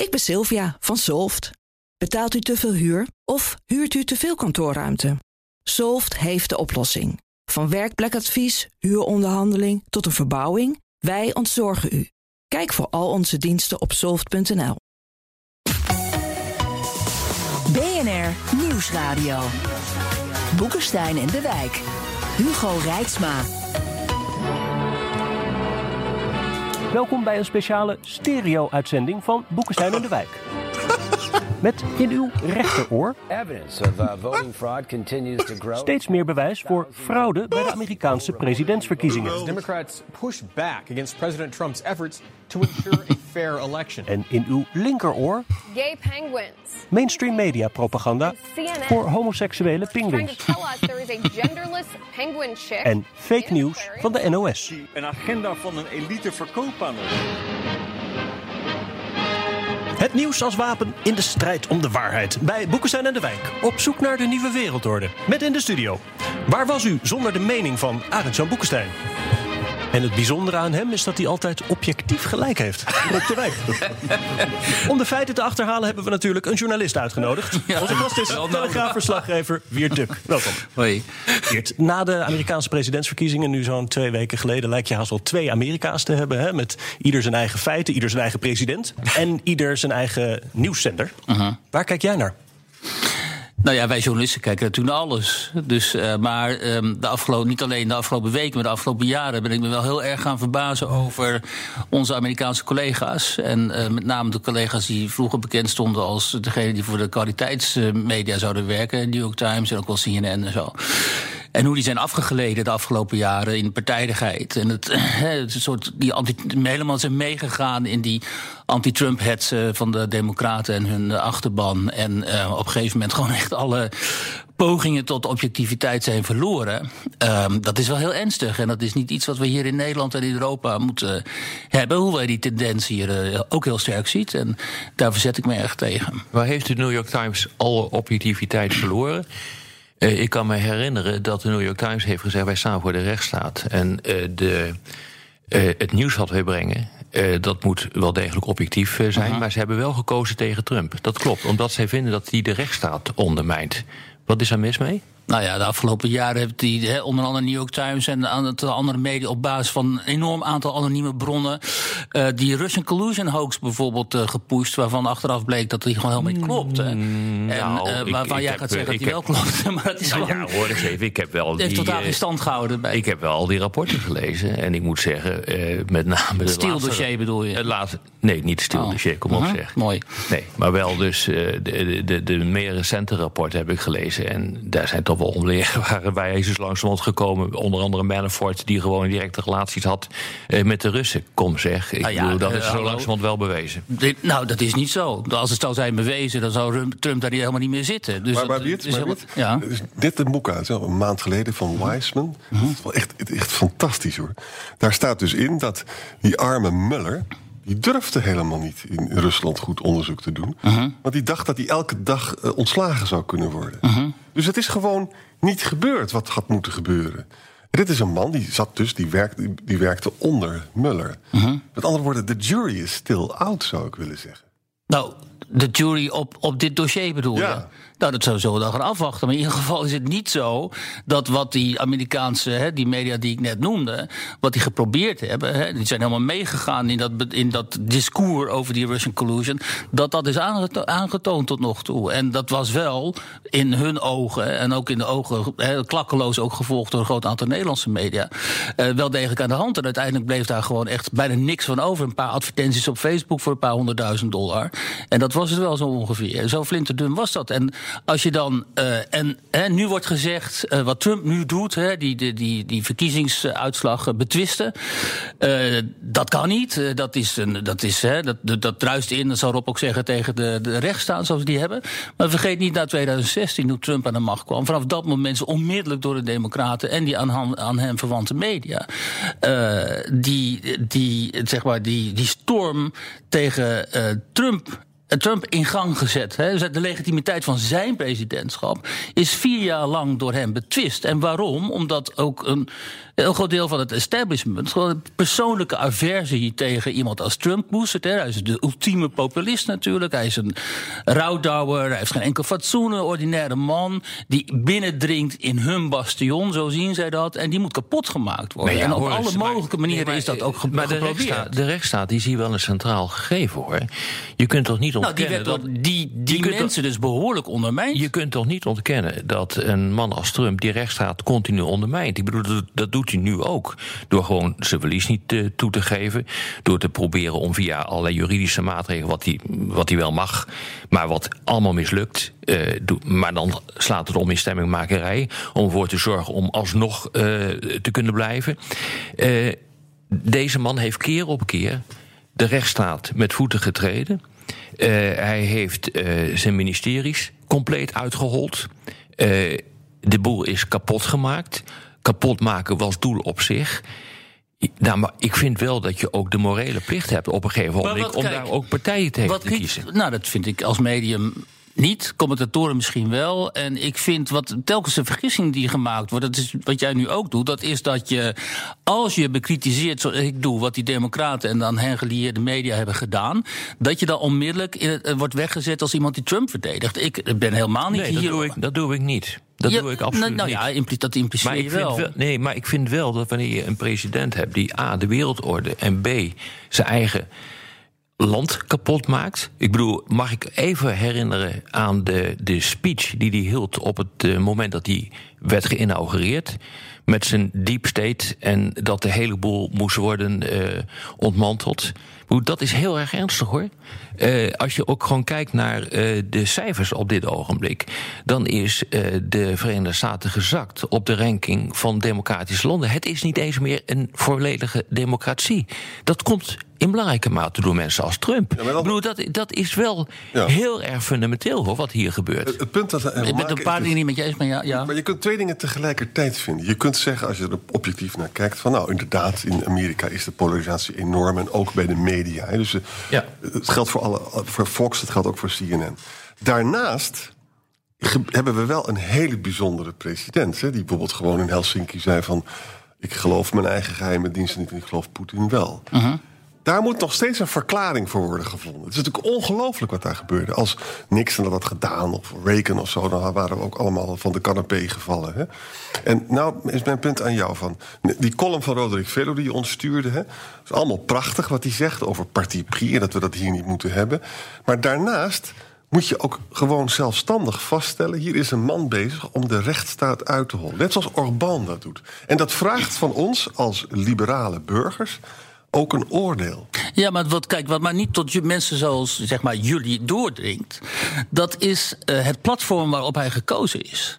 Ik ben Sylvia van Solft. Betaalt u te veel huur of huurt u te veel kantoorruimte? Solft heeft de oplossing. Van werkplekadvies, huuronderhandeling tot een verbouwing, wij ontzorgen u. Kijk voor al onze diensten op soft.nl. BNR Nieuwsradio. Boekenstein en de Wijk. Hugo Rijksma. Welkom bij een speciale stereo-uitzending van Boekenstein en de Wijk. Met in uw rechteroor steeds meer bewijs voor fraude bij de Amerikaanse presidentsverkiezingen. Democrats push back against President Trump's efforts to ensure a fair election. En in uw linkeroor mainstream media propaganda CNN voor homoseksuele pinguïns. En fake nieuws van de NOS. Een agenda van een elite verkooppanel. Het nieuws als wapen in de strijd om de waarheid. Bij Boekenstein en de Wijk. Op zoek naar de nieuwe wereldorde. Met in de studio. Waar was u zonder de mening van Arend-Jan Boekenstein? En het bijzondere aan hem is dat hij altijd objectief gelijk heeft. Op de wijk. Om de feiten te achterhalen hebben we natuurlijk een journalist uitgenodigd. Onze gast is telegraafverslaggever Wiert Duk. Welkom. Hoi. Wiert, na de Amerikaanse presidentsverkiezingen, nu zo'n twee weken geleden, lijkt je haast wel twee Amerika's te hebben. Hè? Met ieder zijn eigen feiten, ieder zijn eigen president en ieder zijn eigen nieuwszender. Waar kijk jij naar? Nou ja, wij journalisten kijken natuurlijk naar alles. Dus, eh, maar ehm, de afgelopen, niet alleen de afgelopen weken, maar de afgelopen jaren ben ik me wel heel erg gaan verbazen over onze Amerikaanse collega's. En eh, met name de collega's die vroeger bekend stonden als degene die voor de kwaliteitsmedia zouden werken, New York Times en ook wel CNN en zo. En hoe die zijn afgegleden de afgelopen jaren in partijdigheid. En het, het soort, die anti, helemaal zijn meegegaan in die anti-Trump-hetsen van de Democraten en hun achterban. En eh, op een gegeven moment gewoon echt alle pogingen tot objectiviteit zijn verloren. Ehm, dat is wel heel ernstig. En dat is niet iets wat we hier in Nederland en in Europa moeten hebben. Hoewel je die tendens hier eh, ook heel sterk ziet. En daar verzet ik me erg tegen. Waar heeft de New York Times alle objectiviteit verloren? Eh, ik kan me herinneren dat de New York Times heeft gezegd: wij staan voor de rechtsstaat. En eh, de, eh, het nieuws wat wij brengen. dat moet wel degelijk objectief zijn. Maar ze hebben wel gekozen tegen Trump. Dat klopt, omdat zij vinden dat hij de rechtsstaat ondermijnt. Wat is daar mis mee? Nou ja, de afgelopen jaren heeft die onder andere New York Times en aantal andere media op basis van een enorm aantal anonieme bronnen eh, die Russian collusion hoax bijvoorbeeld gepusht, waarvan achteraf bleek dat die gewoon helemaal niet klopt. Hè. en nou, eh, ik- waarvan ik jij heb, gaat zeggen dat die wel klopt. maar dat is Nou gewoon. ja, hoor eens even. Ik heb wel Het heeft die, totaal geen stand gehouden bij Ik heb wel al die rapporten gelezen. En ik moet zeggen, met name de Stieldossier laatste- bedoel je? Het laatste, nee, niet het stieldossier, kom op Mhm, zeg. Mooi. Nee, maar wel dus de, de, de, de meer recente rapporten heb ik gelezen. En daar zijn toch wel wij is dus langzamerhand gekomen. Onder andere Manafort, die gewoon directe relaties had eh, met de Russen. Kom zeg, ik Nou ja, bedoel, dat eh, is zo langzamerhand wel bewezen. Dit- nou, dat is niet zo. Als het zou zijn bewezen, dan zou Rum- Trump daar helemaal niet meer zitten. Dus Maar, maar is maar ja. net een boek uit, zo, een maand geleden van Wiseman. Mhm. Dat is wel echt, echt fantastisch hoor. Daar staat dus in dat die arme Muller... die durfde helemaal niet in Rusland goed onderzoek te doen. Mhm. Want die dacht dat hij elke dag eh, ontslagen zou kunnen worden. Dus het is gewoon niet gebeurd wat had moeten gebeuren. En dit is een man die zat dus, die werkte, die, die werkte onder Muller. Met andere woorden, de jury is still out, zou ik willen zeggen. Nou, de jury op, op dit dossier bedoel je? Ja. Nou, dat we dan gaan afwachten. Maar in ieder geval is het niet zo dat wat die Amerikaanse, hè, die media die ik net noemde, wat die geprobeerd hebben, hè, die zijn helemaal meegegaan in dat, in dat discours over die Russian collusion, dat dat is aangeto- aangetoond tot nog toe. En dat was wel in hun ogen en ook in de ogen, hè, klakkeloos ook gevolgd door een groot aantal Nederlandse media, eh, wel degelijk aan de hand. En uiteindelijk bleef daar gewoon echt bijna niks van over. Een paar advertenties op Facebook voor een paar honderdduizend dollar. En dat was het wel zo ongeveer. Zo flinterdun was dat. En als je dan. eh, en hè, nu wordt gezegd. eh, wat Trump nu doet. Hè, die, die, die, die verkiezingsuitslag eh, betwisten. dat kan niet. Dat, is een, dat, is, hè, dat, dat, druist in. Dat zal Rob ook zeggen. tegen de, de rechtsstaat zoals die hebben. Maar vergeet niet na 2016. toen Trump aan de macht kwam. Vanaf dat moment onmiddellijk door de Democraten. en die aan, aan hem verwante media. die, die, zeg maar, die, die storm tegen Trump Trump in gang gezet. Hè. Dus de legitimiteit van zijn presidentschap is vier jaar lang door hem betwist. En waarom? Omdat ook een heel groot deel van het establishment gewoon een persoonlijke aversie tegen iemand als Trump koestert. Hij is de ultieme populist natuurlijk. Hij is een rouwdouwer. Hij heeft geen enkel fatsoen, een ordinaire man die binnendringt in hun bastion, zo zien zij dat. En die moet kapot gemaakt worden. Ja, en op alle mogelijke manieren nee, maar- is dat ook ge- Maar de geprobeerd. rechtsstaat, de rechtsstaat die is hier wel een centraal gegeven hoor. Je kunt toch niet nou, die, ontkennen werd dat. door die, die mensen dus behoorlijk ondermijnd. Je kunt toch niet ontkennen dat een man als Trump die rechtsstaat continu ondermijnt. Ik bedoel, dat, dat doet hij nu ook. Door gewoon zijn verlies niet eh, toe te geven. Door te proberen om via allerlei juridische maatregelen, wat hij, wat hij wel mag, maar wat allemaal mislukt. eh, maar dan slaat het om in stemmingmakerij. Om ervoor te zorgen om alsnog eh, te kunnen blijven. Deze man heeft keer op keer de rechtsstaat met voeten getreden. Eh, hij heeft eh, zijn ministeries compleet uitgehold. Eh, de boel is kapot gemaakt. Kapot maken was doel op zich. Nou, maar ik vind wel dat je ook de morele plicht hebt op een gegeven moment om kijk, daar ook partijen tegen te kiezen. Nou, dat vind ik als medium niet. Commentatoren misschien wel. En ik vind wat telkens een vergissing die gemaakt wordt, dat is wat jij nu ook doet, dat is dat je, als je bekritiseert, zoals ik doe, wat die Democraten en dan hen gelieerde media hebben gedaan, dat je dan onmiddellijk in eh, wordt weggezet als iemand die Trump verdedigt. Ik ben helemaal niet Nee, dat hier. doe, ik, dat doe ik niet. Dat Ja, doe ik absoluut nou, nou niet. ja, impli- dat impliceer Maar je ik, vind wel. wel, nee, maar ik vind wel dat wanneer je een president hebt die A, de wereldorde en B, zijn eigen land kapot maakt. Ik bedoel, mag ik even herinneren aan de, de speech die hij hield op het eh, moment dat hij werd geïnaugureerd. Met zijn deep state en dat de hele boel moest worden eh, ontmanteld. Dat is heel erg ernstig hoor. Eh, als je ook gewoon kijkt naar eh, de cijfers op dit ogenblik, dan is eh, de Verenigde Staten gezakt op de ranking van democratische landen. Het is niet eens meer een volledige democratie. Dat komt in belangrijke mate door mensen als Trump. dan- Ik bedoel, dat, dat is wel Ja. heel erg fundamenteel hoor, wat hier gebeurt. Het, het punt dat ik ben het een paar dus- dingen niet met je eens, maar ja. ja. Maar je kunt twee dingen tegelijkertijd vinden. Je kunt zeggen, als je er objectief naar kijkt... van nou, inderdaad, in Amerika is de polarisatie enorm... en ook bij de media. hè. Dus eh, Ja. het geldt voor, alle, voor Fox, het geldt ook voor CNN. Daarnaast hebben we wel een hele bijzondere president... Hè, die bijvoorbeeld gewoon in Helsinki zei van... ik geloof mijn eigen geheime diensten niet en ik geloof Poetin wel. Daar moet nog steeds een verklaring voor worden gevonden. Het is natuurlijk ongelooflijk wat daar gebeurde. Als Nixon dat had gedaan, of Reagan of zo... dan waren we ook allemaal van de canapé gevallen. Hè? En nou is mijn punt aan jou van... die column van Roderick Velo die je ons stuurde... Hè, is allemaal prachtig wat hij zegt over parti pris... en dat we dat hier niet moeten hebben. Maar daarnaast moet je ook gewoon zelfstandig vaststellen... hier is een man bezig om de rechtsstaat uit te hollen. Net zoals Orbán dat doet. En dat vraagt van ons als liberale burgers ook een oordeel. Ja, maar wat, kijk, wat maar niet tot mensen zoals zeg maar, jullie doordringt. Dat is eh, het platform waarop hij gekozen is.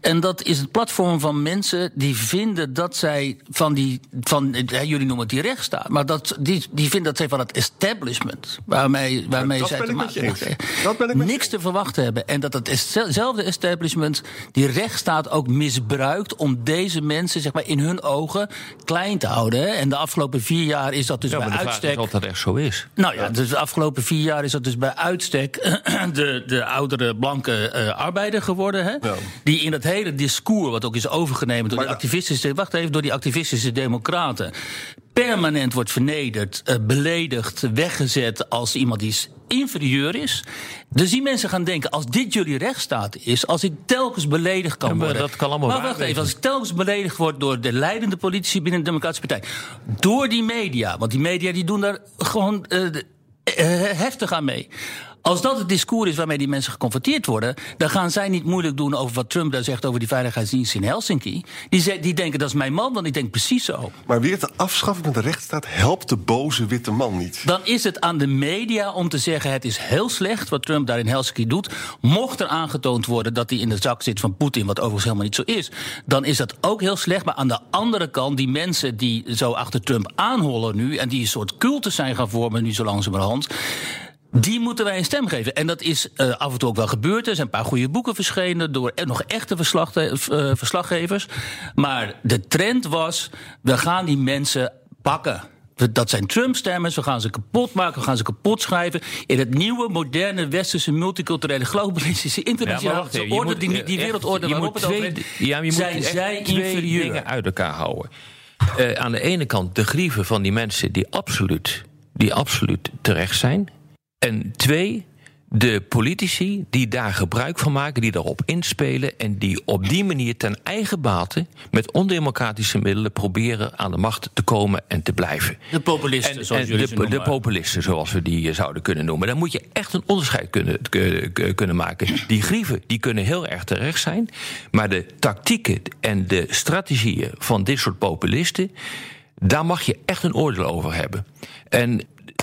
En dat is het platform van mensen die vinden dat zij van die. Van, eh, jullie noemen het die rechtsstaat. Maar dat, die, die vinden dat zij van het establishment. Waarmee, waarmee dat zij te maken eens. krijgen, Dat ben ik met je Niks te verwachten hebben. En dat hetzelfde establishment die rechtsstaat ook misbruikt. om deze mensen zeg maar, in hun ogen klein te houden. En de afgelopen vier jaar is dat dus Ja, bij uitstek. of dat echt zo is. Nou ja, dus de afgelopen vier jaar is dat dus bij uitstek de, de oudere blanke eh, arbeider geworden. Hè? Ja. Die in dat hele discours, wat ook is overgenomen door Maar die activistische, wacht even, door die activistische democraten. Permanent wordt vernederd, eh, beledigd, weggezet als iemand die is inferieur is. Dus die mensen gaan denken: als dit jullie rechtsstaat is, als ik telkens beledigd kan Ja, maar worden. dat kan allemaal maar wacht even, als ik telkens beledigd word door de leidende politici binnen de Democratische Partij. Door die media. Want die media die doen daar gewoon eh, de- eh, heftig aan mee. Als dat het discours is waarmee die mensen geconfronteerd worden, dan gaan zij niet moeilijk doen over wat Trump daar zegt over die veiligheidsdienst in Helsinki. Die, ze- die denken dat is mijn man, want die denkt precies zo. Maar weer te afschaffen van de rechtsstaat helpt de boze witte man niet. Dan is het aan de media om te zeggen: het is heel slecht wat Trump daar in Helsinki doet. Mocht er aangetoond worden dat hij in de zak zit van Poetin, wat overigens helemaal niet zo is, dan is dat ook heel slecht. Maar aan de andere kant, die mensen die zo achter Trump aanhollen nu en die een soort cultus zijn gaan vormen nu zo langzamerhand. Die moeten wij een stem geven. En dat is eh, af en toe ook wel gebeurd. Er zijn een paar goede boeken verschenen door e- nog echte verslag, eh, verslaggevers. Maar de trend was: we gaan die mensen pakken. dat zijn Trump-stemmers, we gaan ze kapot maken, we gaan ze kapot schrijven. In het nieuwe, moderne, westerse, multiculturele, globalistische, internationale even, orde, moet, die, die eh, wereldorde je waarop het twee- ja, je moet zijn echt zij inferieur. dingen uit elkaar houden. Eh, aan de ene kant de grieven van die mensen die absoluut, die absoluut terecht zijn. En twee, de politici die daar gebruik van maken, die daarop inspelen en die op die manier ten eigen bate met ondemocratische middelen proberen aan de macht te komen en te blijven. De populisten, En, zoals en jullie de, ze de populisten, zoals we die eh, zouden kunnen noemen. Dan moet je echt een onderscheid kunnen, kunnen maken. Die grieven die kunnen heel erg terecht zijn. Maar de tactieken en de strategieën van dit soort populisten. daar mag je echt een oordeel over hebben. En.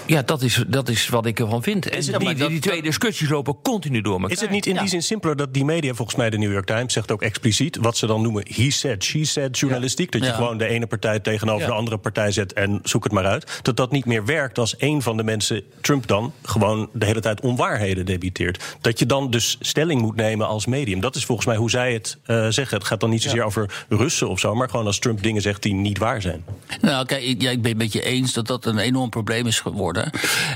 Ja, dat is, dat is wat ik ervan vind. En die, het- maar die, dat- die twee discussies lopen continu door elkaar. Is het niet in die zin simpeler dat die media, volgens mij de New York Times, zegt ook expliciet wat ze dan noemen he said, she said journalistiek? Dat je Ja. gewoon de ene partij tegenover Ja. de andere partij zet en zoek het maar uit. Dat dat niet meer werkt als een van de mensen, Trump dan, gewoon de hele tijd onwaarheden debiteert. Dat je dan dus stelling moet nemen als medium. Dat is volgens mij hoe zij het eh, zeggen. Het gaat dan niet zozeer over Russen of zo, maar gewoon als Trump dingen zegt die niet waar zijn. Nou, kijk, ik, ja, ik ben het met je eens dat dat een enorm probleem is geworden.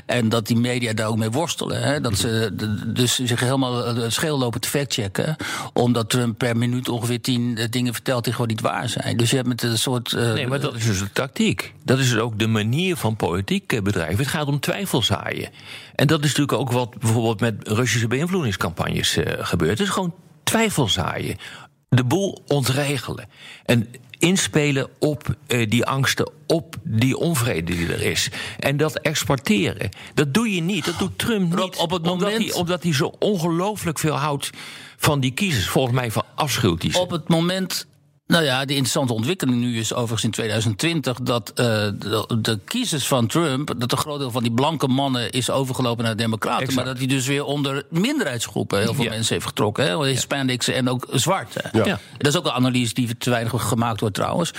En dat die media daar ook mee worstelen. Hè? Dat ze dus zich helemaal eh, scheel lopen te factchecken. Omdat Trump per minuut ongeveer tien eh, dingen vertelt die gewoon niet waar zijn. Dus je hebt met een soort. eh, Nee, maar dat is dus de tactiek. Dat is dus ook de manier van politiek bedrijven. Het gaat om twijfelzaaien. En dat is natuurlijk ook wat bijvoorbeeld met Russische beïnvloedingscampagnes gebeurt. Het is gewoon twijfelzaaien. De boel ontregelen. En inspelen op eh, die angsten, op die onvrede die er is. En dat exporteren. Dat doe je niet. Dat doet Trump niet. op het omdat, moment- hij, omdat hij zo ongelooflijk veel houdt van die kiezers. Volgens mij van afschuwt hij ze. Op het moment. Nou ja, de interessante ontwikkeling nu is overigens in 2020 dat eh, de, de kiezers van Trump, dat een groot deel van die blanke mannen is overgelopen naar de Democraten, Exact. maar dat hij dus weer onder minderheidsgroepen heel veel Ja. mensen heeft getrokken, hè, Hispanics en ook zwarte. Ja. Ja. Dat is ook een analyse die te weinig gemaakt wordt trouwens.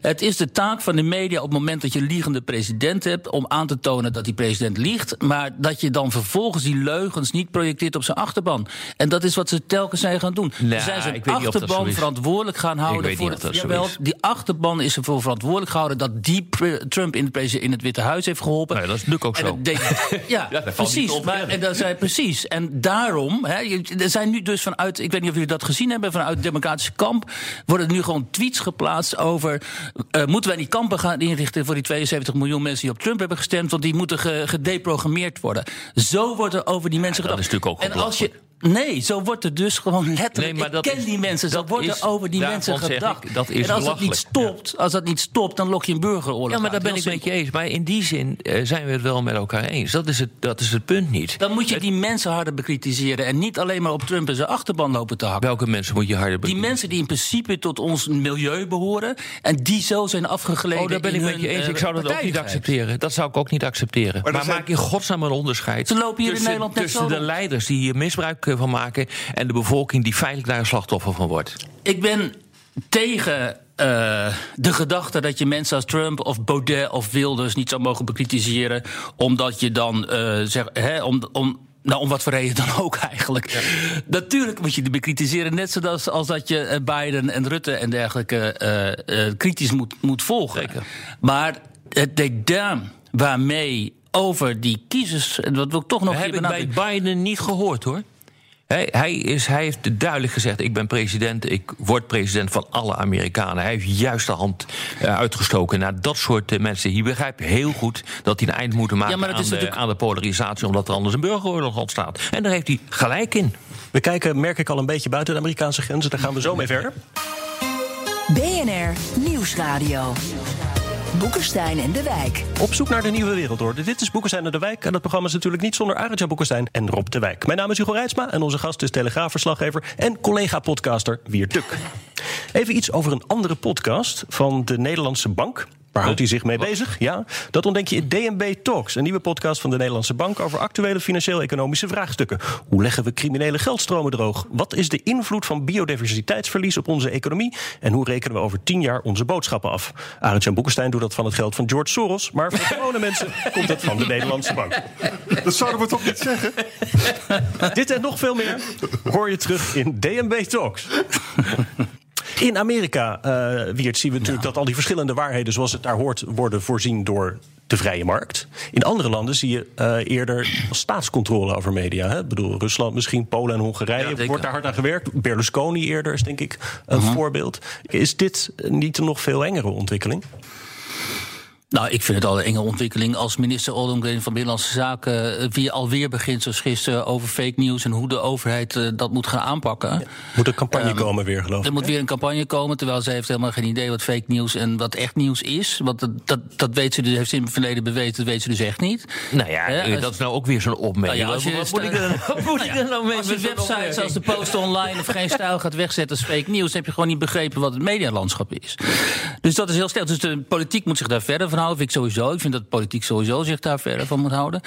Het is de taak van de media op het moment dat je een liegende president hebt... om aan te tonen dat die president liegt... maar dat je dan vervolgens die leugens niet projecteert op zijn achterban. En dat is wat ze telkens zijn gaan doen. Nou, ze zijn zijn ik weet niet of dat zo achterban is. verantwoordelijk gaan houden... weet voor niet of het, dat zo jawel, die achterban is ervoor verantwoordelijk gehouden... dat die Trump in, de presi- in het Witte Huis heeft geholpen. Nee, dat is natuurlijk ook En zo. het deed- ja, Ja, precies. Maar, en dat zei precies. En daarom, hè, er zijn nu dus vanuit, ik weet niet of jullie dat gezien hebben, vanuit het Democratische kamp worden nu gewoon tweets geplaatst over. eh, moeten wij die kampen gaan inrichten voor die 72 miljoen mensen die op Trump hebben gestemd? Want die moeten ge- gedeprogrammeerd worden. Zo wordt er over die mensen dat gedacht. is natuurlijk ook En als je. Nee, zo wordt er dus gewoon letterlijk. Nee, maar ik ken is- die mensen, zo dat wordt er over die mensen gedacht. ik, dat is en als dat niet stopt, als dat niet stopt, dan lok je een burgeroorlog. Ja, maar daar ben ik met je eens. Maar in die zin eh, zijn we het wel met elkaar eens. Dat is het, dat is het punt niet. Dan moet je die mensen harder bekritiseren. En niet alleen maar op Trump en zijn achterban lopen te hakken. Welke mensen moet je harder Die bekijken? mensen die in principe tot ons milieu behoren. En die zo zijn afgegleden. Oh, daar ben in ik met je eens. eh, Ik zou dat ook niet accepteren. Dat zou ik ook niet accepteren. Maar, zijn- maak in godsnaam een onderscheid. Ze lopen hier in tussen, Nederland net tussen zo de leiders die hier misbruik eh, van maken en de bevolking die feitelijk daar een slachtoffer van wordt. Ik ben tegen eh, de gedachte dat je mensen als Trump of Baudet of Wilders niet zou mogen bekritiseren. Omdat je dan eh zeg, hè, om. om nou, om wat voor reden dan ook eigenlijk. Natuurlijk moet je die bekritiseren. Net zoals als dat je eh, Biden en Rutte en dergelijke eh, kritisch moet, moet volgen. Zeker. Maar het dédain waarmee over die kiezers... en Dat wil ik toch nog Dat heb hier ik bij. Biden niet gehoord hoor. Hij, hij, is, hij heeft duidelijk gezegd: ik ben president, ik word president van alle Amerikanen. Hij heeft juist de hand eh, uitgestoken naar dat soort eh, mensen. Hij begrijpt heel goed dat hij een eind moet maken Ja, maar het aan, is de, natuurlijk- aan de polarisatie, omdat er anders een burgeroorlog ontstaat. En daar heeft hij gelijk in. We kijken, merk ik al, een beetje buiten de Amerikaanse grenzen. Daar gaan we zo mee verder. BNR Nieuwsradio. Boekenstein en de Wijk. Op zoek naar de nieuwe wereldorde. Dit is Boekenstein en de Wijk. En dat programma is natuurlijk niet zonder Arend-Jan Boekenstein en Rob de Wijk. Mijn naam is Hugo Reitsma en onze gast is telegraafverslaggever en collega-podcaster Wier Tuk. Even iets over een andere podcast van de Nederlandse Bank. Waar houdt hij zich mee bezig? Ja, dat ontdek je in DNB Talks, een nieuwe podcast van de Nederlandse Bank over actuele financieel-economische vraagstukken. Hoe leggen we criminele geldstromen droog? Wat is de invloed van biodiversiteitsverlies op onze economie? En hoe rekenen we over tien jaar onze boodschappen af? Arend-Jan Boekenstein doet dat van het geld van George Soros, maar voor gewone mensen komt het van de Nederlandse Bank. Dat zouden we toch niet zeggen? Dit en nog veel meer hoor je terug in DNB Talks. In Amerika, uh, Wiert, zien we natuurlijk dat al die verschillende waarheden, zoals het daar hoort, worden voorzien door de vrije markt. In andere landen zie je uh, eerder staatscontrole over media. Hè? Ik bedoel, Rusland misschien, Polen en Hongarije. Ja, wordt daar hard aan gewerkt. Berlusconi eerder is denk ik een uh -huh. voorbeeld. Is dit niet een nog veel engere ontwikkeling? Nou, ik vind het al een enge ontwikkeling als minister Ollongren van Binnenlandse Zaken wie alweer begint zoals gisteren over fake news en hoe de overheid uh, dat moet gaan aanpakken. Ja, moet een campagne um, komen weer, geloof ik. Er moet weer een campagne komen, terwijl ze heeft helemaal geen idee wat fake news en wat echt nieuws is. Want dat, dat, dat weet ze dus, heeft ze in het verleden bewezen, dat weet ze dus echt niet. Nou ja, uh, dat is nou ook weer zo'n opmerking. Nou ja, wat, moet ik er, nou mee Als je websites zoals de Post Online of geen stijl gaat wegzetten als fake news, heb je gewoon niet begrepen wat het medialandschap is. Dus dat is heel sterk. Dus de politiek moet zich daar verder van houden, vind ik sowieso. Ik vind dat de politiek sowieso zich daar verder van moet houden.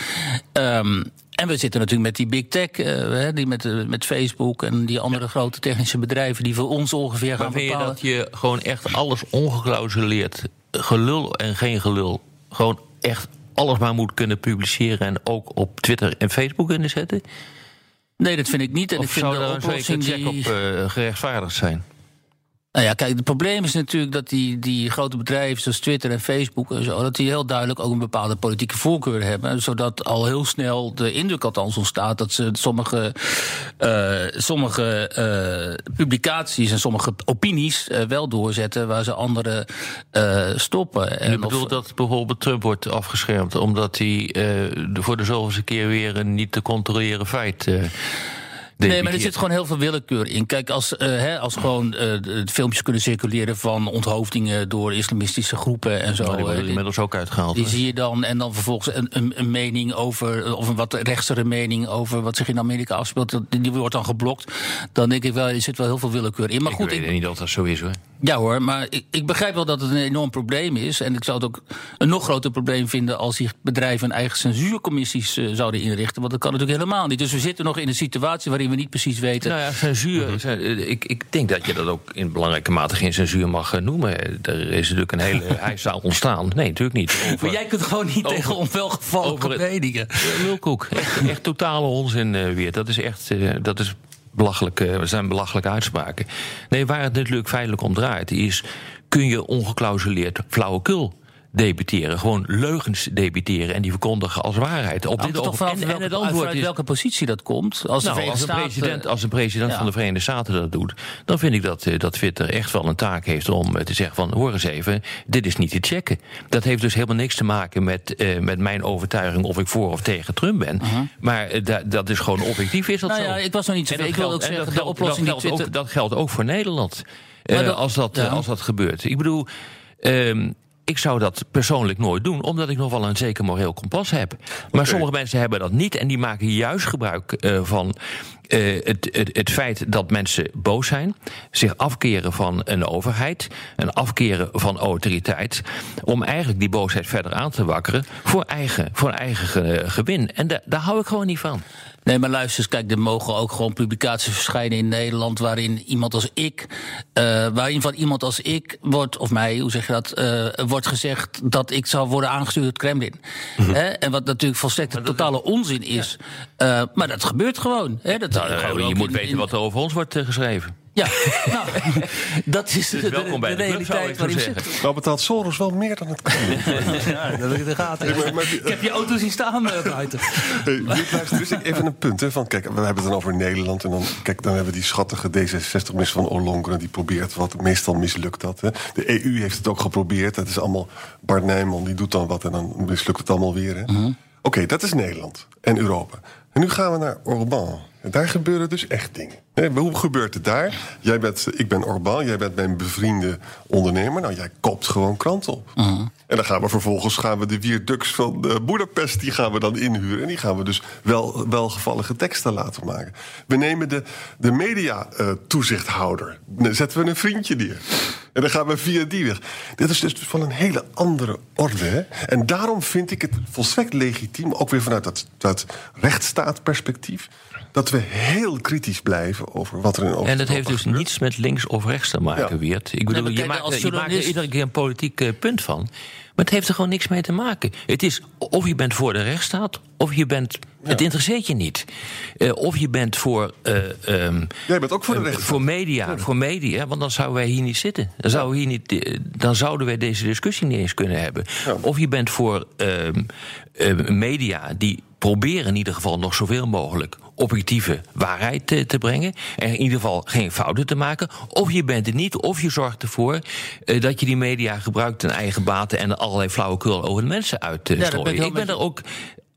Um, en we zitten natuurlijk met die big tech, uh, die met, uh, met Facebook en die andere ja. grote technische bedrijven die voor ons ongeveer gaan maar bepalen. dat je gewoon echt alles ongeklausuleerd, gelul en geen gelul, gewoon echt alles maar moet kunnen publiceren en ook op Twitter en Facebook kunnen zetten? Nee, dat vind ik niet. En of ik vind zou er een check die... op uh, gerechtvaardigd zijn? Nou ja, kijk, het probleem is natuurlijk dat die, die grote bedrijven zoals Twitter en Facebook en zo, dat die heel duidelijk ook een bepaalde politieke voorkeur hebben. Zodat al heel snel de indruk althans ontstaat dat ze sommige, uh, sommige uh, publicaties en sommige opinies uh, wel doorzetten waar ze andere stoppen. En U bedoelt dat bijvoorbeeld Trump wordt afgeschermd omdat hij voor de zoveelste keer weer een niet te controleren feit. Nee, maar er zit gewoon heel veel willekeur in. Kijk, als, uh, hè, als gewoon uh, filmpjes kunnen circuleren van onthoofdingen door islamistische groepen en zo. Maar die worden inmiddels ook uitgehaald. Die zie je dan. En dan vervolgens een, een, een, mening over, of een wat rechtsere mening over wat zich in Amerika afspeelt. Die wordt dan geblokt. Dan denk ik wel, er zit wel heel veel willekeur in. Maar ik goed, weet ik, niet of dat zo is hoor. Ja hoor, maar ik, ik, begrijp wel dat het een enorm probleem is. En ik zou het ook een nog groter probleem vinden als die bedrijven eigen censuurcommissies uh, zouden inrichten. Want dat kan natuurlijk helemaal niet. Dus we zitten nog in een situatie waarin we niet precies weten. Nou ja, censuur. Mm -hmm. ik, ik denk dat je dat ook in belangrijke mate geen censuur mag noemen. Er is natuurlijk een hele hijzaal ontstaan. Nee, natuurlijk niet. Over, maar jij kunt gewoon niet over, tegen onwelgevallige meningen. Lulkoek. Echt, echt totale onzin uh, weer. Dat is echt. Uh, dat is belachelijke, zijn belachelijke uitspraken. Nee, waar het natuurlijk feitelijk om draait, is: kun je ongeclausuleerd flauwekul debiteren. Gewoon leugens debiteren en die verkondigen als waarheid. Op dit toch en, en het antwoord is welke positie dat komt. Als, nou, de als, een president, als een president ja. van de Verenigde Staten dat doet, dan vind ik dat, dat Twitter echt wel een taak heeft om te zeggen van hoor eens even, dit is niet te checken. Dat heeft dus helemaal niks te maken met, uh, met mijn overtuiging of ik voor of tegen Trump ben. Uh -huh. Maar uh, da, dat is gewoon objectief is dat nou zo. Ja, ik was nog niet zo. Ik wil ook zeggen, de oplossing dat geldt, Twitter... ook, dat geldt ook voor Nederland. Dat, als, dat, ja. als dat gebeurt. Ik bedoel. Um, ik zou dat persoonlijk nooit doen, omdat ik nog wel een zeker moreel kompas heb. Maar okay. sommige mensen hebben dat niet en die maken juist gebruik uh, van uh, het, het, het feit dat mensen boos zijn, zich afkeren van een overheid, en afkeren van autoriteit, om eigenlijk die boosheid verder aan te wakkeren voor eigen, voor eigen ge, gewin. En da, daar hou ik gewoon niet van. Nee, maar luister eens, kijk, er mogen ook gewoon publicaties verschijnen in Nederland waarin iemand als ik, uh, waarin van iemand als ik wordt, of mij, hoe zeg je dat, uh, wordt gezegd dat ik zou worden aangestuurd door het Kremlin. Mm -hmm. Hè? En wat natuurlijk volstrekt een totale onzin is. Ja. Uh, maar dat gebeurt gewoon. Hè? Dat nou, je moet in, weten in... wat er over ons wordt geschreven. Ja, nou, dat is dus de, welkom bij de, de, de realiteit waarin we zitten. Nou betaalt Soros wel meer dan het kan. ja, dat heb ik de gaten. Nee, maar, maar, ik heb je auto zien staan uh, buiten. Hey, luister, dus even een punt. Hè, van, kijk, we hebben het dan over Nederland. En dan, kijk, dan hebben we die schattige D66-minister van Ollongren. Die probeert wat. Meestal mislukt dat. Hè. De EU heeft het ook geprobeerd. Dat is allemaal Bart Nijman. Die doet dan wat en dan mislukt het allemaal weer. -huh. Oké, okay, dat is Nederland en Europa. En nu gaan we naar Orbán. En daar gebeuren dus echt dingen. Nee, hoe gebeurt het daar? Jij bent, ik ben Orbán, jij bent mijn bevriende ondernemer. Nou, jij koopt gewoon kranten op. Uh -huh. En dan gaan we vervolgens gaan we de Vierdux van uh, Boedapest... die gaan we dan inhuren. En die gaan we dus wel, welgevallige teksten laten maken. We nemen de, de media-toezichthouder. Uh, zetten we een vriendje neer. En dan gaan we via die weg. Dit is dus van een hele andere orde. Hè? En daarom vind ik het volstrekt legitiem... ook weer vanuit dat, dat rechtsstaatperspectief... dat we heel kritisch blijven over wat er in Oost-Europa En dat heeft dus gebeurt. niets met links of rechts te maken, Ja. Weert. Ik bedoel, maar je, maakt, als je maakt er iedere keer een politiek eh, punt van. Maar het heeft er gewoon niks mee te maken. Het is of je bent voor de rechtsstaat, of je bent. Het interesseert je niet. Eh, of je bent voor. eh, ehm, Jij bent ook voor de rechtsstaat. Voor media, voor media, want dan zouden wij hier niet zitten. Dan, zouden we hier niet, dan zouden wij deze discussie niet eens kunnen hebben. Of je bent voor ehm, eh, media die proberen in ieder geval nog zoveel mogelijk objectieve waarheid te, te brengen. En in ieder geval geen fouten te maken. Of je bent het niet, of je zorgt ervoor eh, dat je die media gebruikt ten eigen baten en er allerlei flauwekul over de mensen uit te Ja, ben ik strooien. ik ben er ook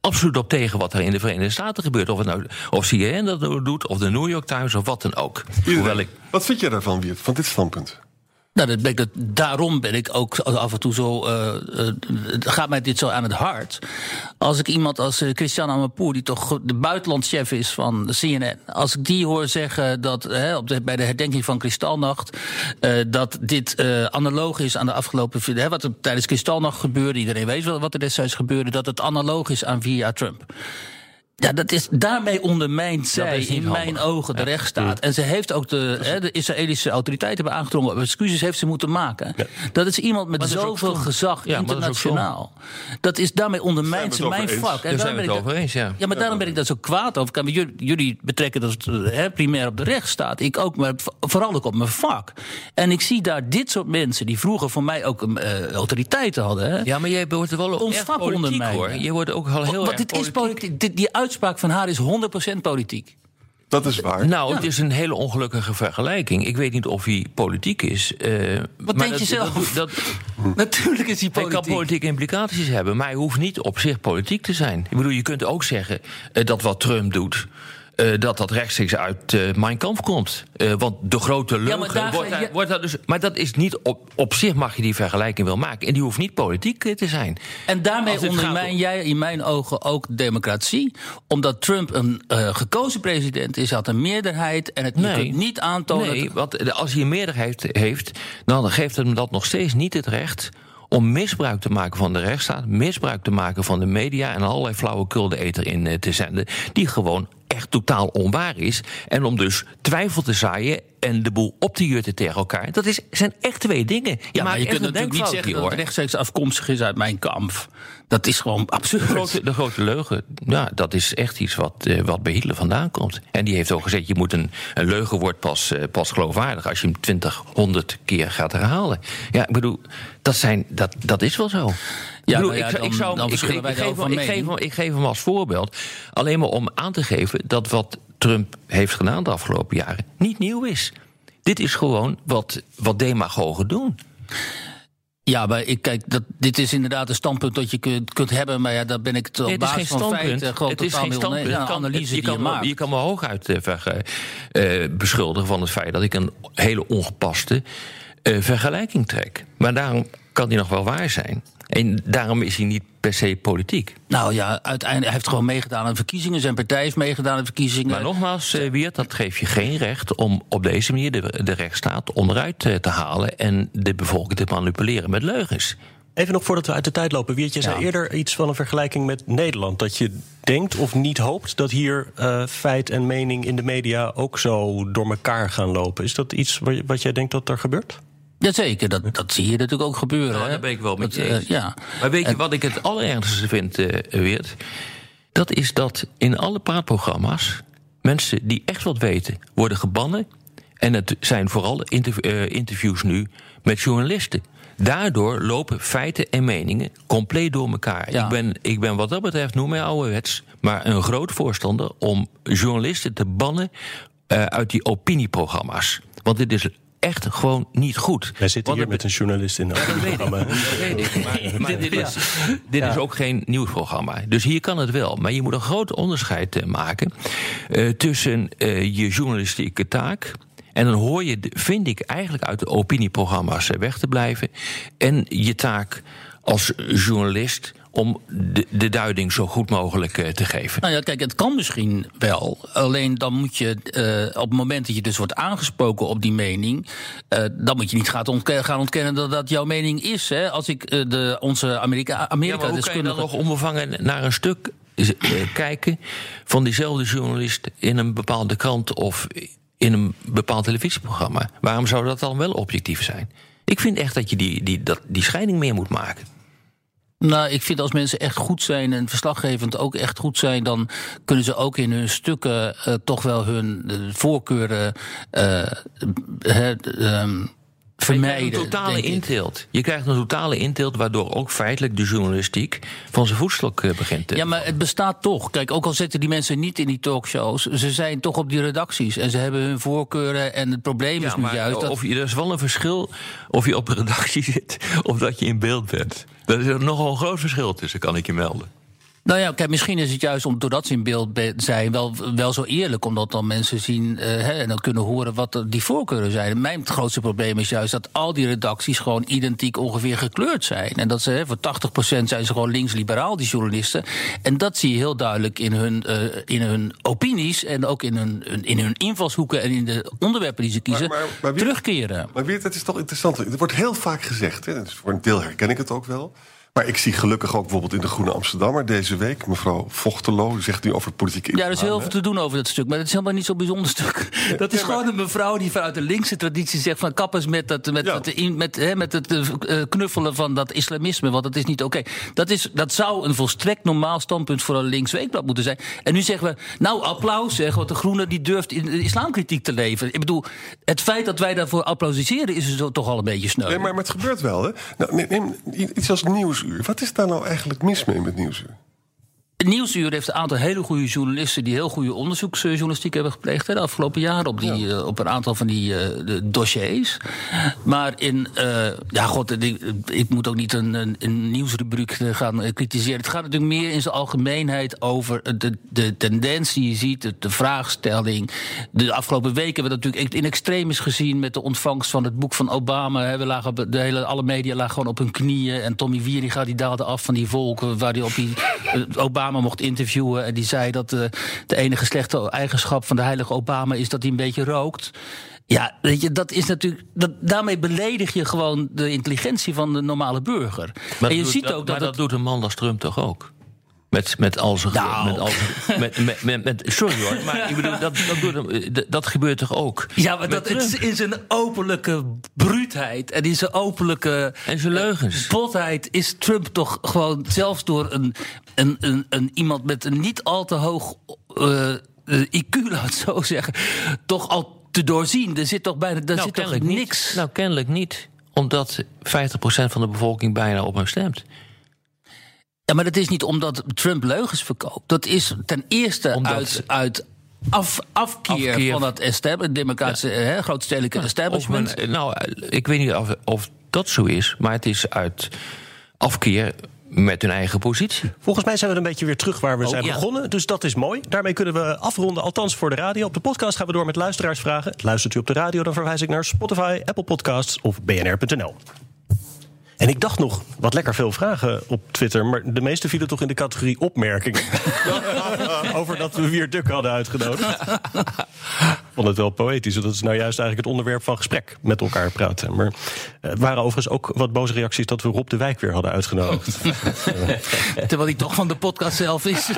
absoluut op tegen wat er in de Verenigde Staten gebeurt. Of het nou of CNN dat doet, of de New York Times, of wat dan ook. Hoewel ik Wat vind jij daarvan, Wiert, van dit standpunt? Nou, dat ik, daarom ben ik ook af en toe zo. eh, eh, gaat mij dit zo aan het hart. Als ik iemand als eh, Christian Amanpour, die toch de buitenlandchef is van CNN. Als ik die hoor zeggen dat hè, op bij de herdenking van Kristalnacht. eh, dat dit eh, analoog is aan de afgelopen. Hè, wat er tijdens Kristalnacht gebeurde. Iedereen weet wel wat er destijds gebeurde. Dat het analoog is aan via Trump. Ja, dat is, daarmee ondermijnt zij in mijn ogen de rechtsstaat. En ze heeft ook de, hè, de Israëlische autoriteiten hebben aangedrongen. Excuses heeft ze moeten maken. Dat is iemand met Maar zoveel gezag Ja, dat internationaal. Dat is daarmee ondermijnt ze mijn eens? vak. En Daar zijn we het over eens, ja. ja, maar daarom ben ik daar zo kwaad over. Kijk, jullie, jullie betrekken dat hè, primair op de rechtsstaat. Ik ook, maar vooral ook op mijn vak. En ik zie daar dit soort mensen, die vroeger voor mij ook eh, autoriteiten hadden. Hè, Ja, maar jij wordt er wel Ons erg vak ondermijnen. hoor. Je wordt ook al heel erg dit is politiek. Dit- die uitspraak van haar is 100% politiek. Dat is waar. Nou, het is een hele ongelukkige vergelijking. Ik weet niet of hij politiek is. eh, Wat maar denk je zelf? Dat, dat, Natuurlijk is die hij politiek. kan politieke implicaties hebben, maar hij hoeft niet op zich politiek te zijn. Ik bedoel, je kunt ook zeggen eh, dat wat Trump doet. Eh, dat dat rechtstreeks uit eh Mein Kampf komt. Eh, want de grote leugen maar daar wordt, daar- wordt daar dus. Maar dat is niet op, op zich mag je die vergelijking wel maken. En die hoeft niet politiek eh, te zijn. En daarmee ondermijn jij in mijn ogen ook democratie. Omdat Trump een eh, gekozen president is, had een meerderheid. En het kunt niet aantonen. Nee, want als hij een meerderheid heeft, dan geeft hem dat nog steeds niet het recht om misbruik te maken van de rechtsstaat, misbruik te maken van de media en allerlei flauwekul de eter in eh, te zenden, die gewoon echt totaal onwaar is. En om dus twijfel te zaaien en de boel op te jutten tegen elkaar. Dat is, zijn echt twee dingen. Ja, maar je kunt natuurlijk niet zeggen hier, dat hoor. het rechtstreeks afkomstig is uit mijn kamp. Dat is gewoon absurd. De grote, de grote leugen, ja, dat is echt iets wat, eh, wat bij Hitler vandaan komt. En die heeft ook gezegd, je moet een, een leugen wordt pas, eh, pas geloofwaardig... als je hem 20, 100 keer gaat herhalen. Ja, ik bedoel, dat, zijn, dat, dat is wel zo. Ja, ik, bedoel, nou ja, ik, zou- ik zou, dan ik, wij geef hem, ik, geef hem, ik geef hem als voorbeeld. Alleen maar om aan te geven dat wat Trump heeft gedaan de afgelopen jaren... niet nieuw is. Dit is gewoon wat, wat demagogen doen. Ja, maar ik kijk, dat, dit is inderdaad een standpunt dat je kunt, kunt hebben. Maar ja, daar ben ik het op Nee, het is geen basis van feiten gewoon het is geen standpunt. Ja, analyse je, die kan je me, maakt. je kan me hooguit eh, beschuldigen van het feit dat ik een hele ongepaste vergelijking trek. Maar daarom kan die nog wel waar zijn. En daarom is hij niet per se politiek. Nou ja, uiteindelijk hij heeft gewoon meegedaan aan de verkiezingen. Zijn partij heeft meegedaan aan verkiezingen. Maar nogmaals, eh, Wiert, dat geeft je geen recht om op deze manier de, de rechtsstaat onderuit eh, te halen en de bevolking te manipuleren met leugens. Even nog voordat we uit de tijd lopen. Wiertje zei Ja. eerder iets van een vergelijking met Nederland. Dat je denkt of niet hoopt dat hier eh, feit en mening in de media ook zo door elkaar gaan lopen. Is dat iets wat, wat jij denkt dat er gebeurt? Jazeker, dat, dat zie je natuurlijk ook gebeuren. Nou, hè. daar ben ik wel met Dat, je eh, eens. ja. Maar weet je wat ik het allerergste vind, eh Weert? Dat is dat in alle praatprogramma's mensen die echt wat weten worden gebannen. En het zijn vooral interv- eh, interviews nu met journalisten. Daardoor lopen feiten en meningen compleet door elkaar. Ja. Ik, ben, ik ben wat dat betreft, noem mij ouderwets... maar een groot voorstander om journalisten te bannen... uit die opinieprogramma's. Want dit is echt gewoon niet goed. Wij zitten Want hier het met een journalist in. ja, dat weet ik. Dat weet ik. Maar, maar dit, is, dit is ook geen nieuwsprogramma. Dus hier kan het wel. Maar je moet een groot onderscheid eh, maken eh, tussen eh, je journalistieke taak. En dan hoor je, vind ik, eigenlijk uit de opinieprogramma's weg te blijven. En je taak als journalist om de, de duiding zo goed mogelijk eh, te geven. Nou ja, kijk, het kan misschien wel. Alleen dan moet je eh, op het moment dat je dus wordt aangesproken op die mening. eh, dan moet je niet gaan ontkennen, gaan ontkennen dat dat jouw mening is. Hè? Als ik de, onze Amerika, Ja, Amerika je dan nog onbevangen naar een stuk kijken van diezelfde journalist in een bepaalde krant of in een bepaald televisieprogramma? Waarom zou dat dan wel objectief zijn? Ik vind echt dat je die, die, dat, die scheiding meer moet maken. Nou, ik vind als mensen echt goed zijn en verslaggevend ook echt goed zijn, dan kunnen ze ook in hun stukken uh, toch wel hun uh, voorkeuren uh, he, um, vermijden. Je krijgt een totale inteelt. Je krijgt een totale inteelt, waardoor ook feitelijk de journalistiek van zijn voetstok begint te. Ja, maar het bestaat toch. Kijk, ook al zitten die mensen niet in die talkshows, ze zijn toch op die redacties en ze hebben hun voorkeuren. En het probleem ja, is nu juist dat. Of je, er is wel een verschil of je op een redactie zit of dat je in beeld bent. Daar is er nogal een groot verschil tussen, kan ik je melden. Nou ja, kijk, misschien is het juist om, doordat ze in beeld zijn wel, wel zo eerlijk, omdat dan mensen zien uh, hè, en dan kunnen horen wat die voorkeuren zijn. Mijn grootste probleem is juist dat al die redacties gewoon identiek ongeveer gekleurd zijn. En dat ze hè, voor 80% zijn ze gewoon links-liberaal, die journalisten. En dat zie je heel duidelijk in hun, uh, in hun opinies en ook in hun, in hun invalshoeken en in de onderwerpen die ze kiezen Maar- maar- maar wie- terugkeren. Maar Weert, het is toch interessant. Er wordt heel vaak gezegd, hè, dus voor een deel herken ik het ook wel. Maar ik zie gelukkig ook bijvoorbeeld in de Groene Amsterdammer deze week... mevrouw Vochtelo, zegt nu over politieke Ja, er is heel veel te doen over dat stuk. Maar het is helemaal niet zo'n bijzonder stuk. Dat is Ja, maar- gewoon een mevrouw die vanuit de linkse traditie zegt... van kappers met, dat, met, Ja. met, hè, met het eh, knuffelen van dat islamisme. Want dat is niet oké. Dat is Dat zou een volstrekt normaal standpunt voor een links weekblad moeten zijn. En nu zeggen we, nou applaus zeg, want de Groene die durft in de islamkritiek te leveren. Ik bedoel, het feit dat wij daarvoor applaudisseren... is dus toch al een beetje sneu. Nee, maar, maar het gebeurt wel, hè? Nou, neem, neem iets als Wat is daar nou eigenlijk mis mee met Nieuwsuur? Nieuwsuur heeft een aantal hele goede journalisten die heel goede onderzoeksjournalistiek hebben gepleegd hè, de afgelopen jaren op, die, eh, op een aantal van die eh, de dossiers. Maar in, eh, ja, god, ik, ik moet ook niet een, een, een nieuwsrubriek gaan kritiseren. Het gaat natuurlijk meer in zijn algemeenheid over de, de tendens die je ziet, de, de vraagstelling. De afgelopen weken hebben we dat natuurlijk in extremis gezien met de ontvangst van het boek van Obama. hè. We lagen, de hele, alle media lagen gewoon op hun knieën en Tommy Wieringa die daalde af van die volken waar hij op die eh, Obama mocht interviewen. En die zei dat eh, de enige slechte eigenschap van de heilige Obama is dat hij een beetje rookt. Ja, weet je, dat is natuurlijk. Dat, daarmee beledig je gewoon de intelligentie van de normale burger. Maar en je ziet ook dat. dat doet een man als Trump toch ook? Met, met al zijn. Nou. Met al zijn- met, met, met, met- sorry hoor, maar ik bedoel, dat, dat, dat, gebeurt toch ook? ja, maar dat het is zijn openlijke bruutheid en in zijn openlijke En zijn leugens. botheid is Trump toch gewoon zelfs door een, een, een, een iemand met een niet al te hoog eh, eh, IQ, laat het zo zeggen, toch al te doorzien. Er zit toch bijna daar zit toch niks. Niet. Nou, kennelijk niet. Omdat 50% van de bevolking bijna op hem stemt. Ja, maar dat is niet omdat Trump leugens verkoopt. Dat is ten eerste Omdat- uit, uit af, afkeer, Afkeer. van dat establishment, democratische, hè, grootstedelijke establishment. Men- nou, ik weet niet of, of dat zo is, maar het is uit afkeer met hun eigen positie. Volgens mij zijn we een beetje weer terug waar we Oh, zijn ja. begonnen. Dus dat is mooi. Daarmee kunnen we afronden, althans voor de radio. Op de podcast gaan we door met luisteraarsvragen. Luistert u op de radio, dan verwijs ik naar Spotify, Apple Podcasts of bnr.nl. En ik dacht nog, wat lekker veel vragen op Twitter... maar de meeste vielen toch in de categorie opmerkingen. Over dat we weer Duk hadden uitgenodigd. Ik vond het wel poëtisch. Dat is nou juist eigenlijk het onderwerp van gesprek met elkaar praten. Maar eh, het waren overigens ook wat boze reacties... dat we Rob de Wijk weer hadden uitgenodigd. Terwijl hij toch van de podcast zelf is.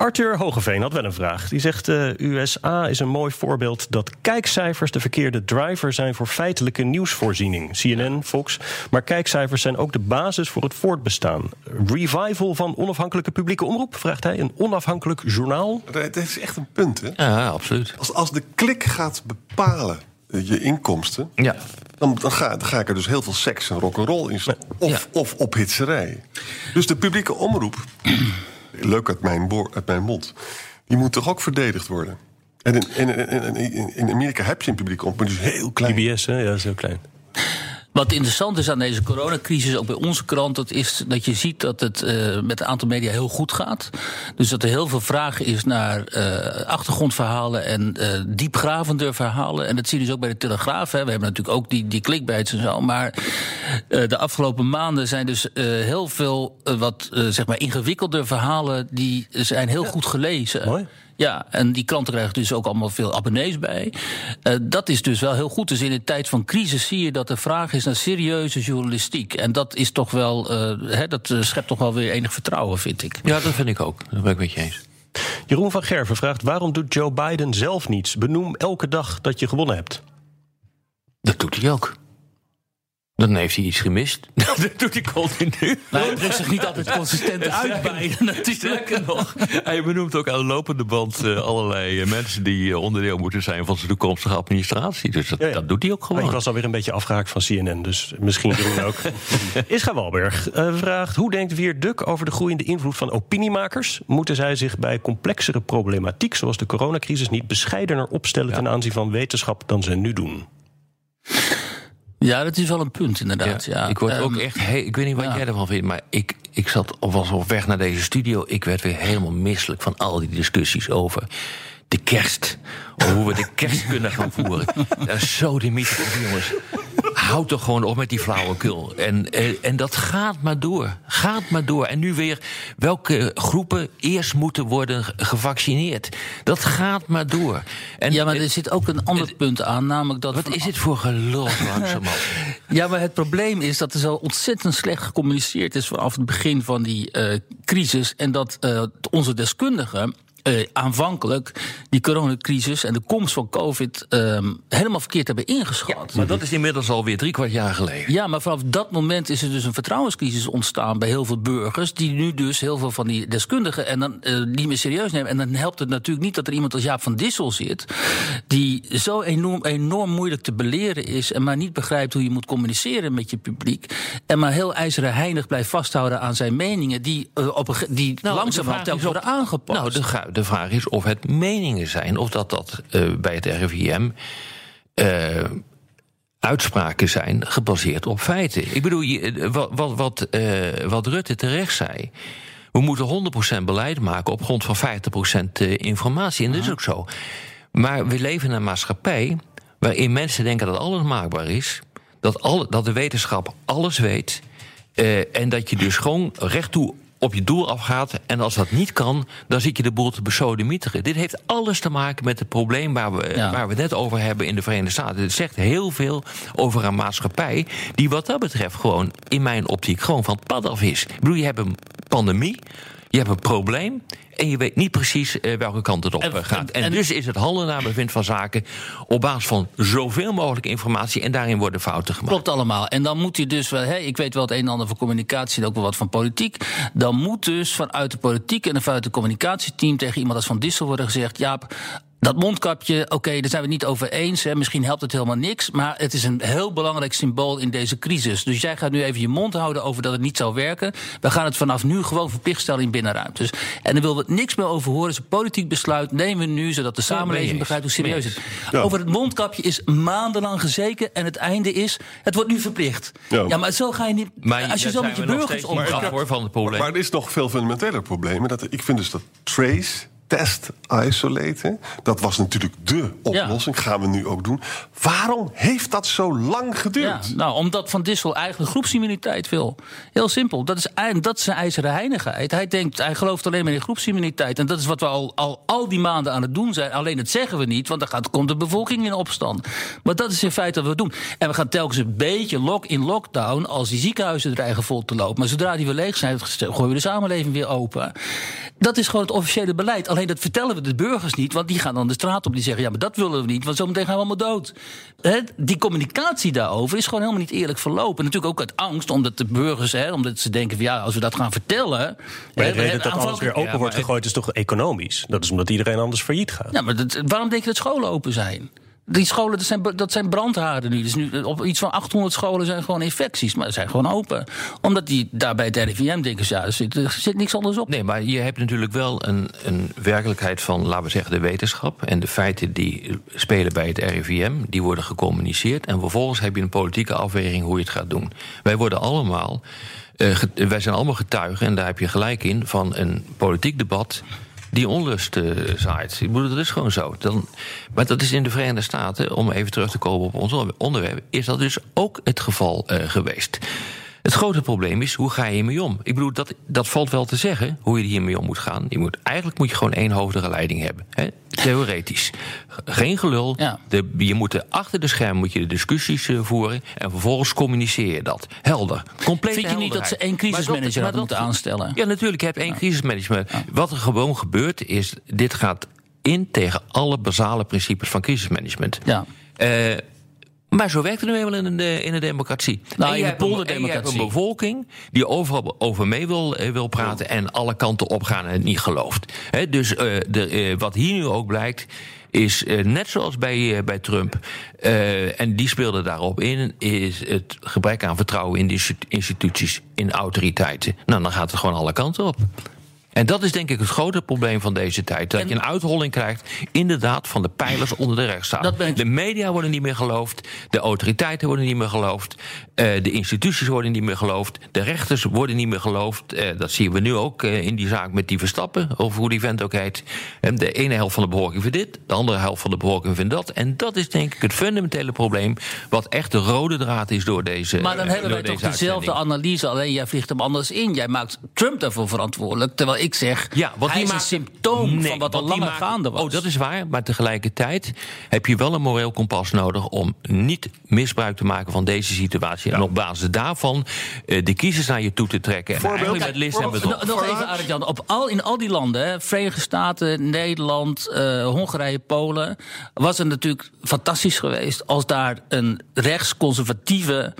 Arthur Hogeveen had wel een vraag. Die zegt: eh, USA is een mooi voorbeeld dat kijkcijfers de verkeerde driver zijn voor feitelijke nieuwsvoorziening. CNN, Fox. Maar kijkcijfers zijn ook de basis voor het voortbestaan. Revival van onafhankelijke publieke omroep? Vraagt hij. Een onafhankelijk journaal? Het is echt een punt, hè? Ja, absoluut. Als, als de klik gaat bepalen eh, je inkomsten... Ja. Dan, dan, ga, dan ga ik er dus heel veel seks en rock'n'roll in. Of, Ja. of ophitserij. Dus de publieke omroep, leuk uit mijn, mijn mond... die moet toch ook verdedigd worden? En in, in, Amerika heb je een publieke omroep, maar die is heel klein. PBS, hè? Ja, dat is heel klein. Wat interessant is aan deze coronacrisis, ook bij onze krant, dat is dat je ziet dat het eh, met een aantal media heel goed gaat. Dus dat er heel veel vraag is naar eh, achtergrondverhalen en eh, diepgravende verhalen. En dat zie je dus ook bij de Telegraaf. Hè. We hebben natuurlijk ook die, die clickbaits en zo. Maar de afgelopen maanden zijn dus heel veel wat zeg maar ingewikkelde verhalen die zijn heel goed gelezen. Mooi. Ja, en die kranten krijgen dus ook allemaal veel abonnees bij. Uh, dat is dus wel heel goed. Dus in een tijd van crisis zie je dat de vraag is naar serieuze journalistiek. En dat is toch wel, uh, hè, dat schept toch wel weer enig vertrouwen, vind ik. Ja, dat vind ik ook. Dat ben ik met je eens. Jeroen van Gerven vraagt: waarom doet Joe Biden zelf niets? Benoem elke dag dat je gewonnen hebt. Dat doet hij ook. Dan heeft hij iets gemist. dat doet hij continu. Nou, hij drukt zich niet altijd consistent uit bij natuurlijk. nog. Hij benoemt ook aan de lopende band uh, allerlei uh, mensen die uh, onderdeel moeten zijn van zijn toekomstige administratie. Dus dat, ja, ja. dat doet hij ook gewoon. Ik was alweer een beetje afgehaakt van CNN, dus misschien doen ook. Ischa Walberg vraagt: hoe denkt Weer Duk over de groeiende invloed van opiniemakers? Moeten zij zich bij complexere problematiek, zoals de coronacrisis, niet bescheidener opstellen ja. ten aanzien van wetenschap dan ze nu doen? Ja, dat is wel een punt, inderdaad. Ja. Ik word ook echt. Hey, ik weet niet wat ja. jij ervan vindt, maar ik, ik zat, was op weg naar deze studio. Ik werd weer helemaal misselijk van al die discussies over de kerst. Of hoe we de kerst kunnen gaan voeren. Dat is zo de mythe jongens. Houd toch gewoon op met die flauwekul. En, en dat gaat maar door. Gaat maar door. En nu weer welke groepen eerst moeten worden gevaccineerd. Dat gaat maar door. En, ja, maar er zit ook een ander punt aan. Namelijk dat wat is dit voor gelul langzamerhand? ja, maar het probleem is dat er zo ontzettend slecht gecommuniceerd is... vanaf het begin van die uh, crisis. En dat uh, onze deskundigen uh, aanvankelijk die coronacrisis en de komst van COVID um, helemaal verkeerd hebben ingeschat. Ja, maar dat is inmiddels alweer drie kwart jaar geleden. Ja, maar vanaf dat moment is er dus een vertrouwenscrisis ontstaan bij heel veel burgers. Die nu dus heel veel van die deskundigen en dan uh, niet meer serieus nemen. En dan helpt het natuurlijk niet dat er iemand als Jaap van Dissel zit. Die zo enorm, enorm moeilijk te beleren is. En maar niet begrijpt hoe je moet communiceren met je publiek. En maar heel ijzeren heinig blijft vasthouden aan zijn meningen. Die, uh, op een, die nou, langzamerhand telkens worden aangepast. Nou, de de vraag is of het meningen zijn, of dat dat uh, bij het RIVM uh, uitspraken zijn gebaseerd op feiten. Ik bedoel, je, wat, wat, wat, uh, wat Rutte terecht zei. We moeten 100% beleid maken op grond van 50% informatie. En dat is ook zo. Maar we leven in een maatschappij waarin mensen denken dat alles maakbaar is. Dat, alle, dat de wetenschap alles weet. Uh, en dat je dus gewoon recht toe op je doel afgaat. En als dat niet kan, dan zit je de boel te besodemieteren. Dit heeft alles te maken met het probleem waar we, ja. waar we het net over hebben in de Verenigde Staten. Het zegt heel veel over een maatschappij die wat dat betreft gewoon in mijn optiek gewoon van het pad af is. Ik bedoel, je hebt een pandemie, je hebt een probleem en je weet niet precies uh, welke kant het op en, gaat. En, en, dus is het handelen naar bevind van zaken op basis van zoveel mogelijk informatie en daarin worden fouten gemaakt. Klopt allemaal. En dan moet hij dus wel, ik weet wel het een en ander van communicatie en ook wel wat van politiek. Dan moet dus vanuit de politiek en vanuit het communicatieteam tegen iemand als Van Dissel worden gezegd: Jaap, dat mondkapje, oké, okay, daar zijn we het niet over eens. Hè. Misschien helpt het helemaal niks. Maar het is een heel belangrijk symbool in deze crisis. Dus jij gaat nu even je mond houden over dat het niet zou werken. We gaan het vanaf nu gewoon verplicht stellen in binnenruimtes. En dan willen we niks meer over horen. Dus een politiek besluit nemen we nu, zodat de samenleving begrijpt hoe serieus het is. Over het mondkapje is maandenlang gezeken. En het einde is, het wordt nu verplicht. Ja, maar zo ga je niet. Maar als je zo met je burgers omgaat. van het probleem. Maar, maar er is nog veel fundamenteler probleem. Dat, ik vind dus dat trace test isolaten. Dat was natuurlijk de oplossing. Ja. Gaan we nu ook doen. Waarom heeft dat zo lang geduurd? Ja, nou, omdat Van Dissel eigenlijk groepsimmuniteit wil. Heel simpel. Dat is, dat is zijn ijzeren heinigheid. Hij denkt, hij gelooft alleen maar in groepsimmuniteit. En dat is wat we al, al, al die maanden aan het doen zijn. Alleen dat zeggen we niet, want dan gaat, komt de bevolking in opstand. Maar dat is in feite wat we doen. En we gaan telkens een beetje lock in lockdown als die ziekenhuizen dreigen vol te lopen. Maar zodra die weer leeg zijn, gooien we de samenleving weer open. Dat is gewoon het officiële beleid. Alleen dat vertellen we de burgers niet, want die gaan dan de straat op. Die zeggen: ja, maar dat willen we niet, want zometeen gaan we allemaal dood. He, die communicatie daarover is gewoon helemaal niet eerlijk verlopen. Natuurlijk ook uit angst, omdat de burgers, omdat ze denken: van ja, als we dat gaan vertellen. Maar de reden dat alles weer open wordt gegooid is toch economisch? Dat is omdat iedereen anders failliet gaat. Ja, maar dat, waarom denk je dat scholen open zijn? Die scholen, dat zijn, dat zijn brandhaarden nu. Dus nu op iets van 800 scholen zijn gewoon infecties, maar ze zijn gewoon open. Omdat die daar bij het RIVM denken, ja, er zit, er zit niks anders op. Nee, maar je hebt natuurlijk wel een, een werkelijkheid van, laten we zeggen, de wetenschap. En de feiten die spelen bij het RIVM, die worden gecommuniceerd. En vervolgens heb je een politieke afweging hoe je het gaat doen. Wij worden allemaal, uh, wij zijn allemaal getuigen, en daar heb je gelijk in, van een politiek debat die onlust uh. Ik bedoel, dat is gewoon zo. Dan, maar dat is in de Verenigde Staten, om even terug te komen op ons onderwerp, is dat dus ook het geval uh, geweest. Het grote probleem is, hoe ga je hiermee om? Ik bedoel, dat, dat valt wel te zeggen, hoe je hiermee om moet gaan. Je moet, eigenlijk moet je gewoon één hoofdige leiding hebben. Hè? Theoretisch. Geen gelul. Ja. De, je moet er achter de scherm moet je de discussies eh, voeren... en vervolgens communiceer je dat. Helder. Compleet Vind je niet dat ze één crisismanager hadden moeten aanstellen? Ja, natuurlijk. Je hebt één crisismanagement. Wat er gewoon gebeurt is, dit gaat in tegen alle basale principes van crisismanagement. Ja. Eh, maar zo werkt het nu eenmaal in de, in de democratie. Nou, in de een- polderdemocratie. Je hebt een bevolking die overal over mee wil, eh, wil praten... en alle kanten opgaan en het niet gelooft. Dus eh, de, eh, wat hier nu ook blijkt... is net zoals bij, bij Trump... en die speelde daarop in... is het gebrek aan vertrouwen in die instituties, in autoriteiten. Nou, dan gaat het gewoon alle kanten op. En dat is denk ik het grote probleem van deze tijd. Dat En- je een uitholling krijgt, inderdaad, van de pijlers onder de rechtsstaat. Ik- De media worden niet meer geloofd. De autoriteiten worden niet meer geloofd. eh, de instituties worden niet meer geloofd. De rechters worden niet meer geloofd. Eh, dat zien we nu ook eh, in die zaak met die Verstappen. Of hoe die vent ook heet. En de ene helft van de bevolking vindt dit. De andere helft van de bevolking vindt dat. En dat is denk ik het fundamentele probleem. Wat echt de rode draad is door deze Maar dan hebben wij toch deze dezelfde analyse, alleen jij vliegt hem anders in. Jij maakt Trump daarvoor verantwoordelijk. Terwijl ik zeg, Ja, hij die is maakt- een symptoom Nee, van wat al langer maakt- gaande was. Oh, dat is waar. Maar tegelijkertijd heb je wel een moreel kompas nodig om niet misbruik te maken van deze situatie. En op basis daarvan eh, de kiezers naar je toe te trekken. En Voorbeeld? eigenlijk met list en Voorbeeld? bedrog. Nog nog even? Arjan. Op al, in al die landen, hè, Verenigde Staten, Nederland, eh, Hongarije, Polen... was het natuurlijk fantastisch geweest als daar een rechtsconservatieve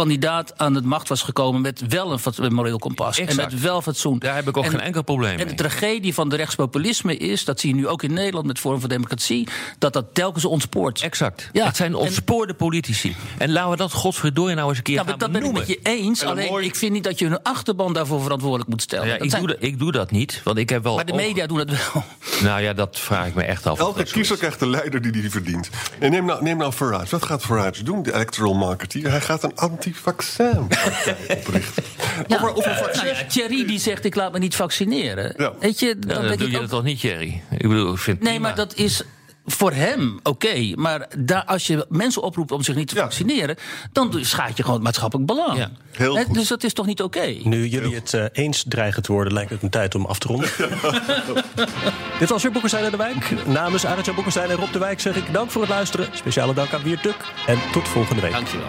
kandidaat aan de macht was gekomen... met wel een moreel kompas Exact. en met wel fatsoen. Daar heb ik ook En- geen enkel probleem En de tragedie van de rechtspopulisme is, dat zie je nu ook in Nederland... met Forum voor Democratie, dat dat telkens ontspoort. Exact. Ja, Het zijn en- ontspoorde politici. En laten we dat godverdorie nou eens een keer Ja, gaan maar dat ben ik met je eens. En een Alleen, mooi- ik vind niet dat je hun achterban daarvoor verantwoordelijk moet stellen. Ja, Dat ik, zijn- doe dat, ik doe dat niet, want ik heb wel... maar de media doen het wel. Nou ja, dat vraag ik me echt af. Elke dat kiezer krijgt de leider die hij verdient. En neem nou, neem nou Farage. Wat gaat Farage doen, de electoral marketeer? Hij gaat een anti-vaccin-partij oprichten. Ja. Over, over vaccins. Nou ja, Thierry die zegt ik laat me niet vaccineren. Ja. Weet je, Ja, dan denk doe ik je ook- dat toch niet, Jerry? Ik bedoel, ik vind Nee, prima. maar dat is voor hem oké. Maar daar, als je mensen oproept om zich niet te Ja. vaccineren... dan schaadt je gewoon het maatschappelijk belang. Ja. Heel goed. Dus dat is toch niet oké? Nu jullie het eh, eens dreigen te worden, lijkt het een tijd om af te ronden. Dit was weer Boekenstein en de Wijk. Namens Arjan Boekenstein en Rob de Wijk zeg ik dank voor het luisteren. Speciale dank aan Wiert Duk. En tot volgende week. Dankjewel.